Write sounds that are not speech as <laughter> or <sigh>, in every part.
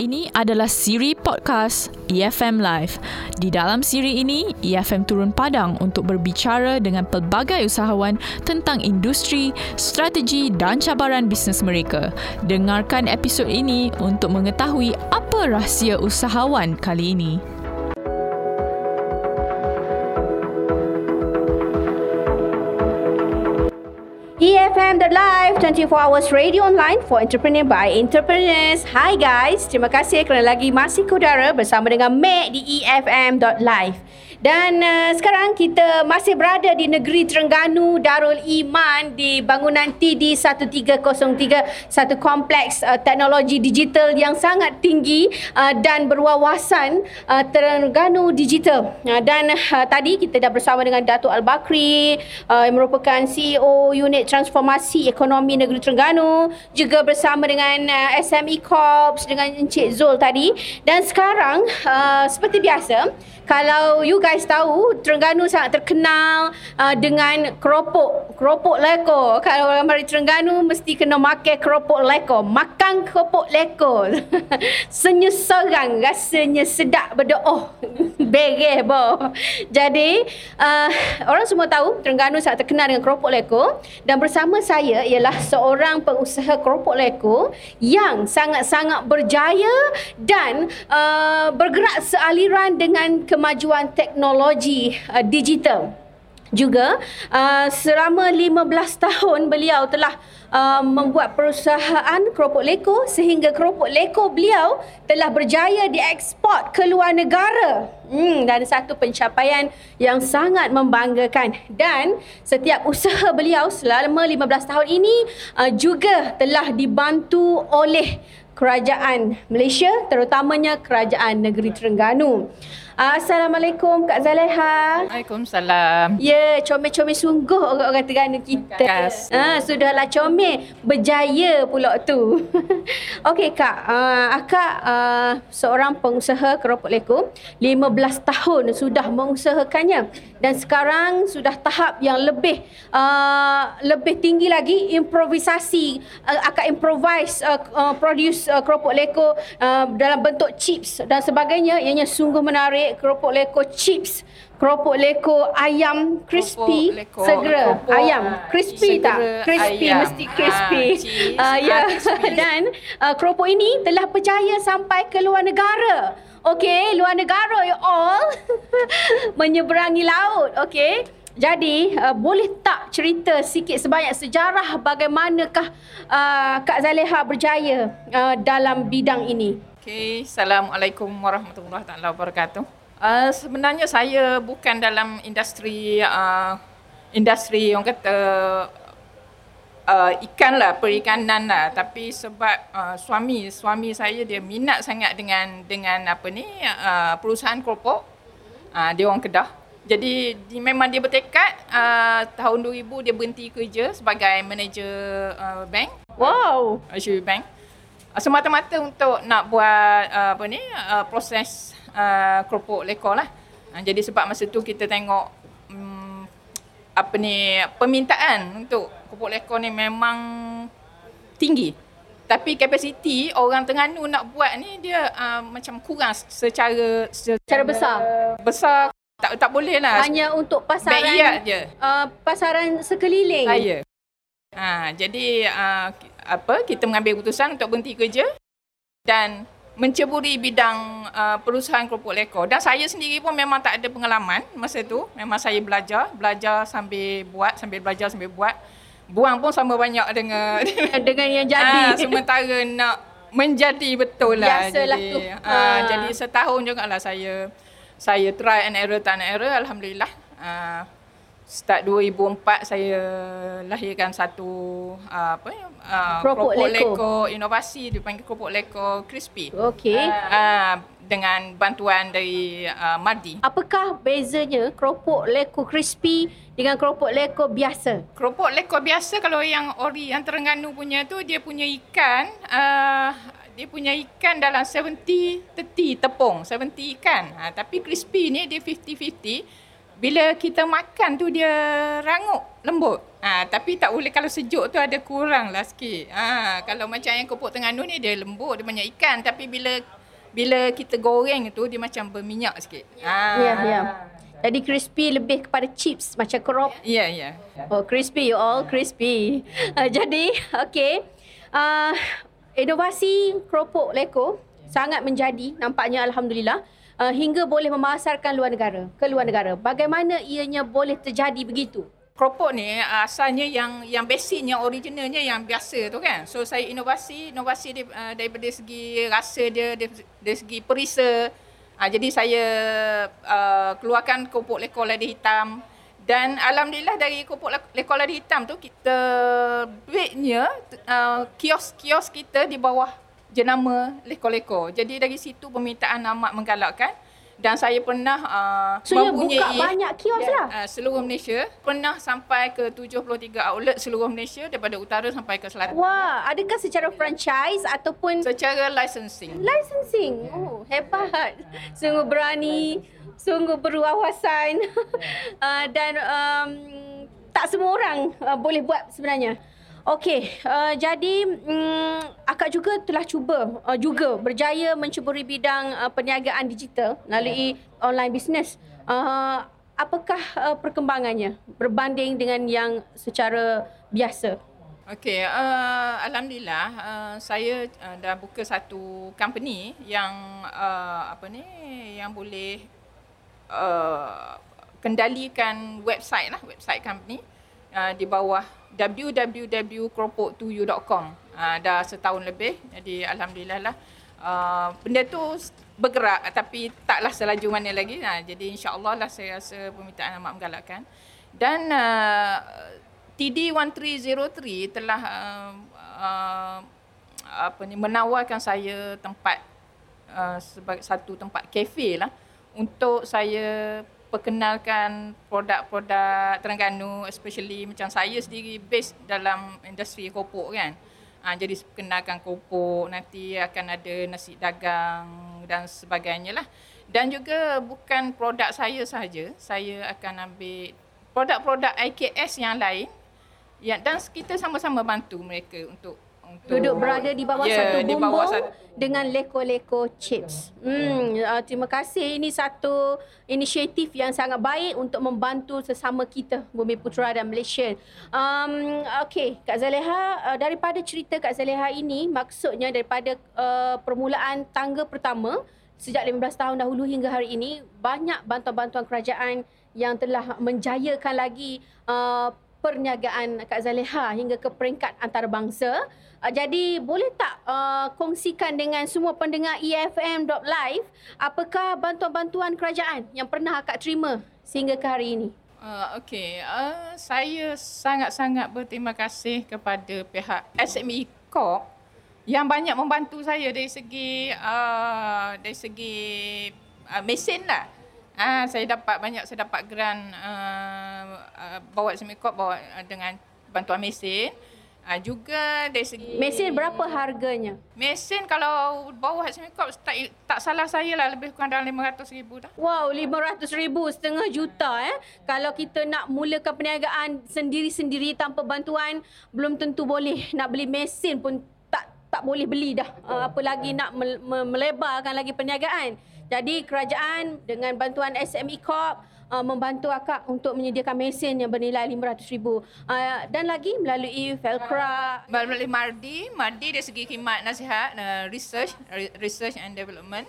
Ini adalah siri podcast EFM Live. Di dalam siri ini, EFM turun padang untuk berbicara dengan pelbagai usahawan tentang industri, strategi dan cabaran bisnes mereka. Dengarkan episod ini untuk mengetahui apa rahsia usahawan kali ini. EFM The Live 24 hours radio online for entrepreneur by entrepreneurs. Hi guys, terima kasih kerana lagi masih kudara bersama dengan Mac di EFM.live. Dan uh, sekarang kita masih berada di negeri Terengganu Darul Iman di bangunan TD 1303, satu kompleks uh, teknologi digital yang sangat tinggi uh, dan berwawasan uh, Terengganu Digital. Uh, dan uh, tadi kita dah bersama dengan Datuk Al-Bakri uh, yang merupakan CEO unit transformasi ekonomi negeri Terengganu, juga bersama dengan uh, SME Corps dengan Encik Zul tadi. Dan sekarang uh, seperti biasa, kalau you guys tahu Terengganu sangat terkenal uh, dengan keropok keropok leko. Kalau orang mari Terengganu mesti kena makan keropok leko. Makan keropok leko. <laughs> Senyum serang rasanya sedap berdoa. <laughs> Bereh bo jadi uh, orang semua tahu Terengganu sangat terkenal dengan keropok leko. Dan bersama saya ialah seorang pengusaha keropok leko yang sangat-sangat berjaya dan uh, bergerak sealiran dengan kemajuan teknologi uh, digital. Juga uh, selama 15 tahun beliau telah uh, membuat perusahaan keropok leko sehingga keropok leko beliau telah berjaya diekspor ke luar negara. Hmm, dan satu pencapaian yang sangat membanggakan. Dan setiap usaha beliau selama 15 tahun ini uh, juga telah dibantu oleh kerajaan Malaysia terutamanya kerajaan negeri Terengganu. Assalamualaikum Kak Zaleha. Waalaikumsalam. Ya, comel-comel sungguh orang-orang Terengganu kita. Ha, sudahlah comel, berjaya pula tu. <laughs> Okey Kak, uh, Akak uh, seorang pengusaha keropok leko, 15 tahun sudah mengusahakannya dan sekarang sudah tahap yang lebih uh, lebih tinggi lagi improvisasi uh, akak improvise uh, uh, produce uh, keropok leko uh, dalam bentuk chips dan sebagainya ianya sungguh menarik keropok leko chips keropok leko ayam crispy leko, segera keropok, ayam ah, crispy tak segera crispy ayam. mesti crispy <laughs> Ah, cheese, Ah, ya <laughs> ah, crispy. dan uh, keropok ini telah berjaya sampai ke luar negara Okey, luar negara you all <laughs> menyeberangi laut, okey. Jadi, uh, boleh tak cerita sikit sebanyak sejarah bagaimanakah uh, Kak Zaleha berjaya uh, dalam bidang ini? Okey, Assalamualaikum warahmatullahi taala wabarakatuh. Uh, sebenarnya saya bukan dalam industri uh, industri yang kata uh, ikan lah, perikanan lah. Tapi sebab uh, suami suami saya dia minat sangat dengan dengan apa ni uh, perusahaan keropok. Uh, dia orang Kedah. Jadi di, memang dia bertekad uh, tahun 2000 dia berhenti kerja sebagai manager uh, bank Wow. Azure Bank semata-mata untuk nak buat uh, apa ni uh, proses uh, keropok leko lah. Uh, jadi sebab masa tu kita tengok um, apa ni permintaan untuk keropok leko ni memang tinggi. Tapi kapasiti orang Terengganu nak buat ni dia uh, macam kurang secara Secara besar. Besar tak tak boleh lah. Hanya untuk pasaran je. uh, pasaran sekeliling. Saya. Ha, jadi uh, apa kita mengambil keputusan untuk berhenti kerja dan menceburi bidang uh, perusahaan keropok leko dan saya sendiri pun memang tak ada pengalaman masa tu memang saya belajar belajar sambil buat sambil belajar sambil buat buang pun sama banyak dengan <laughs> dengan yang jadi. Ah, sementara nak menjadi betul lah. Biasalah jadi, tu. Ah, Ah. jadi setahun juga lah saya saya try and error and error alhamdulillah. Ah, start 2004 saya lahirkan satu ah, apa uh, Keropok leko. leko inovasi dipanggil keropok leko crispy. Okey. Ah, dengan bantuan dari uh, Mardi. Apakah bezanya keropok leko crispy dengan keropok leko biasa? Keropok leko biasa kalau yang ori yang Terengganu punya tu dia punya ikan uh, dia punya ikan dalam 70 30 tepung 70 ikan. Ha, tapi crispy ni dia 50-50. Bila kita makan tu dia rangup lembut. Ha, tapi tak boleh kalau sejuk tu ada kurang lah sikit. Ha, kalau macam yang kopok Terengganu ni dia lembut, dia banyak ikan. Tapi bila bila kita goreng tu dia macam berminyak sikit. Ha. Ya, yeah, ya. Yeah. Jadi crispy lebih kepada chips macam crop. Ya, yeah, ya. Yeah. Oh, crispy you all, crispy. Uh, jadi, okay. Uh, inovasi keropok leko sangat menjadi nampaknya Alhamdulillah uh, hingga boleh memasarkan luar negara, ke luar negara. Bagaimana ianya boleh terjadi begitu? keropok ni asalnya yang yang basicnya originalnya yang biasa tu kan. So saya inovasi inovasi dia, uh, daripada segi rasa dia dari, dari segi perisa. Uh, jadi saya uh, keluarkan keropok lekor lada hitam dan alhamdulillah dari keropok lekor lada hitam tu kita duitnya uh, kios-kios kita di bawah jenama lekor-lekor. Jadi dari situ permintaan amat menggalakkan. Dan saya pernah uh, so, mempunyai buka banyak kios lah? uh, seluruh Malaysia. Pernah sampai ke 73 outlet seluruh Malaysia daripada utara sampai ke selatan. Wah adakah secara franchise ataupun secara licensing. licensing? Oh hebat. Sungguh berani sungguh berwawasan. <laughs> Uh, dan um, tak semua orang uh, boleh buat sebenarnya Okey, uh, jadi um, akak juga telah cuba uh, juga berjaya mencuburi bidang uh, perniagaan digital melalui online business. Uh, apakah uh, perkembangannya berbanding dengan yang secara biasa? Okey, uh, alhamdulillah uh, saya uh, dah buka satu company yang uh, apa ni yang boleh uh, kendalikan website lah, website company uh, di bawah www.kropok2u.com uh, dah setahun lebih. Jadi alhamdulillah lah. Uh, benda tu bergerak tapi taklah selaju mana lagi. Uh, jadi insyaallah lah saya rasa permintaan amat menggalakkan. Dan uh, TD1303 telah uh, uh, apa ni menawarkan saya tempat uh, sebagai satu tempat kafe lah untuk saya perkenalkan produk-produk Terengganu especially macam saya sendiri base dalam industri kopok kan. Ha, jadi perkenalkan kopok, nanti akan ada nasi dagang dan sebagainya lah. Dan juga bukan produk saya sahaja, saya akan ambil produk-produk IKS yang lain ya, dan kita sama-sama bantu mereka untuk untuk duduk berada di bawah yeah, satu bumbung bawah satu... dengan leko-leko chips. Hmm, uh, terima kasih. Ini satu inisiatif yang sangat baik untuk membantu sesama kita Bumi Putera dan Malaysia. Um, okay, Kak Zaleha, uh, daripada cerita Kak Zaleha ini, maksudnya daripada uh, permulaan tangga pertama sejak 15 tahun dahulu hingga hari ini, banyak bantuan-bantuan kerajaan yang telah menjayakan lagi uh, perniagaan Kak Zaleha hingga ke peringkat antarabangsa. Uh, jadi boleh tak uh, kongsikan dengan semua pendengar EFM.live apakah bantuan-bantuan kerajaan yang pernah akak terima sehingga ke hari ini? Uh, Okey, uh, saya sangat-sangat berterima kasih kepada pihak SME Corp yang banyak membantu saya dari segi uh, dari segi uh, mesin lah. Ah, saya dapat banyak saya dapat grant uh, uh, bawa Corp bawa uh, dengan bantuan mesin. Ha, juga dari segi mesin berapa harganya? Mesin kalau bawah Semikop tak tak salah saya lah lebih kurang dalam RM500,000 dah. Wow, RM500,000 setengah juta eh. Kalau kita nak mulakan perniagaan sendiri-sendiri tanpa bantuan belum tentu boleh nak beli mesin pun tak tak boleh beli dah. Uh, apa lagi nak melebarkan lagi perniagaan. Jadi kerajaan dengan bantuan SME Corp uh, membantu akak untuk menyediakan mesin yang bernilai RM500,000 uh, dan lagi melalui Velcra melalui Mardi. Mardi dari segi khidmat nasihat uh, research research and development.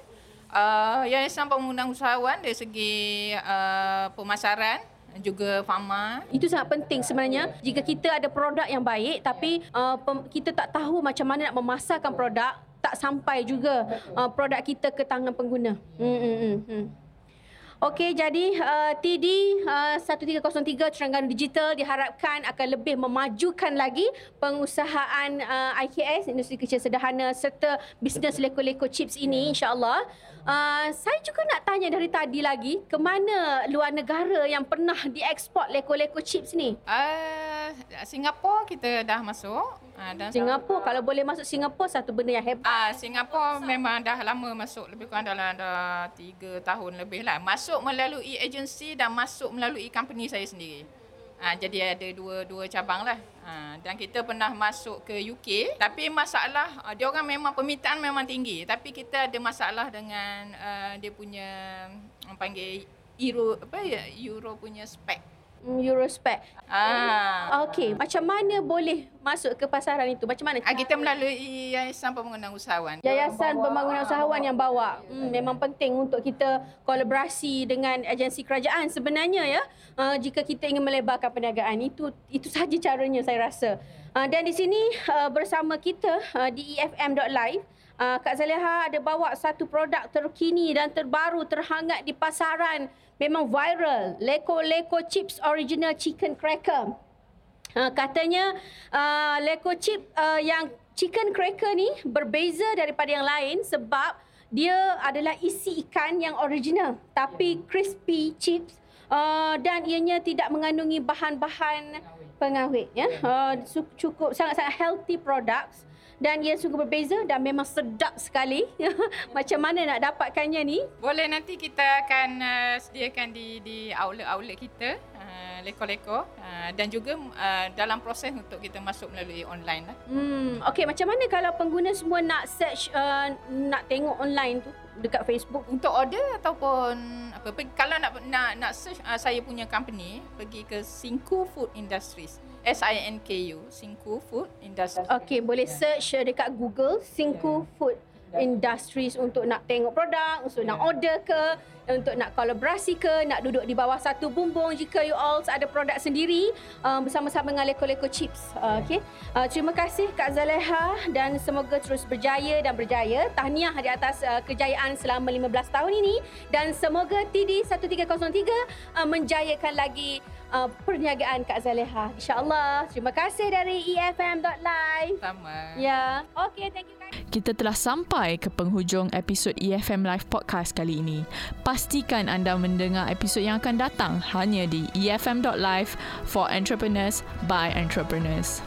Uh, Yayasan Pembangunan Usahawan dari segi uh, pemasaran juga farma. Itu sangat penting sebenarnya. Jika kita ada produk yang baik tapi uh, pem- kita tak tahu macam mana nak memasarkan produk tak sampai juga uh, produk kita ke tangan pengguna. Hmm, hmm, hmm. hmm. Okey, jadi uh, TD uh, 1303 Terengganu Digital diharapkan akan lebih memajukan lagi pengusahaan uh, IKS, industri kecil sederhana serta bisnes leko-leko chips ini insyaAllah. Uh, saya juga nak tanya dari tadi lagi, ke mana luar negara yang pernah diekspor leko-leko chips ni? Uh, Singapura kita dah masuk. Uh, dan Singapura, kalau boleh masuk Singapura satu benda yang hebat. Uh, Singapura memang dah lama masuk, lebih kurang dalam dah tiga tahun lebih lah. Masuk melalui agensi dan masuk melalui company saya sendiri. Uh, jadi ada dua dua cabang lah. Uh, dan kita pernah masuk ke UK. Tapi masalah, uh, dia orang memang permintaan memang tinggi. Tapi kita ada masalah dengan uh, dia punya, orang panggil Euro, apa ya, Euro punya spek. Mm, Eurospec. Ah. Okey, macam mana boleh masuk ke pasaran itu? Macam mana? Ah, kita melalui Yayasan Pembangunan Usahawan. Yayasan Pembangunan Usahawan yang bawa. Hmm, memang penting untuk kita kolaborasi dengan agensi kerajaan sebenarnya ya. Uh, jika kita ingin melebarkan perniagaan itu itu sahaja caranya saya rasa. Uh, dan di sini uh, bersama kita uh, di efm.live uh, Kak Zaleha ada bawa satu produk terkini dan terbaru terhangat di pasaran memang viral. Leko Leko Chips Original Chicken Cracker. Uh, katanya uh, Leko Chip uh, yang chicken cracker ni berbeza daripada yang lain sebab dia adalah isi ikan yang original tapi crispy chips uh, dan ianya tidak mengandungi bahan-bahan pengawet ya. Uh, cukup sangat-sangat healthy products dan ia sungguh berbeza dan memang sedap sekali. <laughs> Macam mana nak dapatkannya ni? Boleh nanti kita akan uh, sediakan di di outlet-outlet kita uh, leko-leko uh, dan juga uh, dalam proses untuk kita masuk melalui online lah. Hmm, okey macam mana kalau pengguna semua nak search uh, nak tengok online tu dekat Facebook untuk order ataupun apa kalau nak nak nak search uh, saya punya company pergi ke Sinku Food Industries. S-I-N-K-U, Sinku Food Industries. Okay, boleh search dekat Google, Sinku Food Industries untuk nak tengok produk, untuk nak order ke, untuk nak kolaborasi ke, nak duduk di bawah satu bumbung jika you all ada produk sendiri um, bersama-sama dengan Leko-Leko Chips. Uh, okay. Uh, terima kasih Kak Zaleha dan semoga terus berjaya dan berjaya. Tahniah di atas uh, kejayaan selama 15 tahun ini dan semoga TD 1303 uh, menjayakan lagi uh, perniagaan Kak Zaleha. InsyaAllah. Terima kasih dari EFM.live. Sama. Ya. Yeah. Okay, thank you guys. Kita telah sampai ke penghujung episod EFM Live Podcast kali ini. Pastikan anda mendengar episod yang akan datang hanya di efm.live for entrepreneurs by entrepreneurs.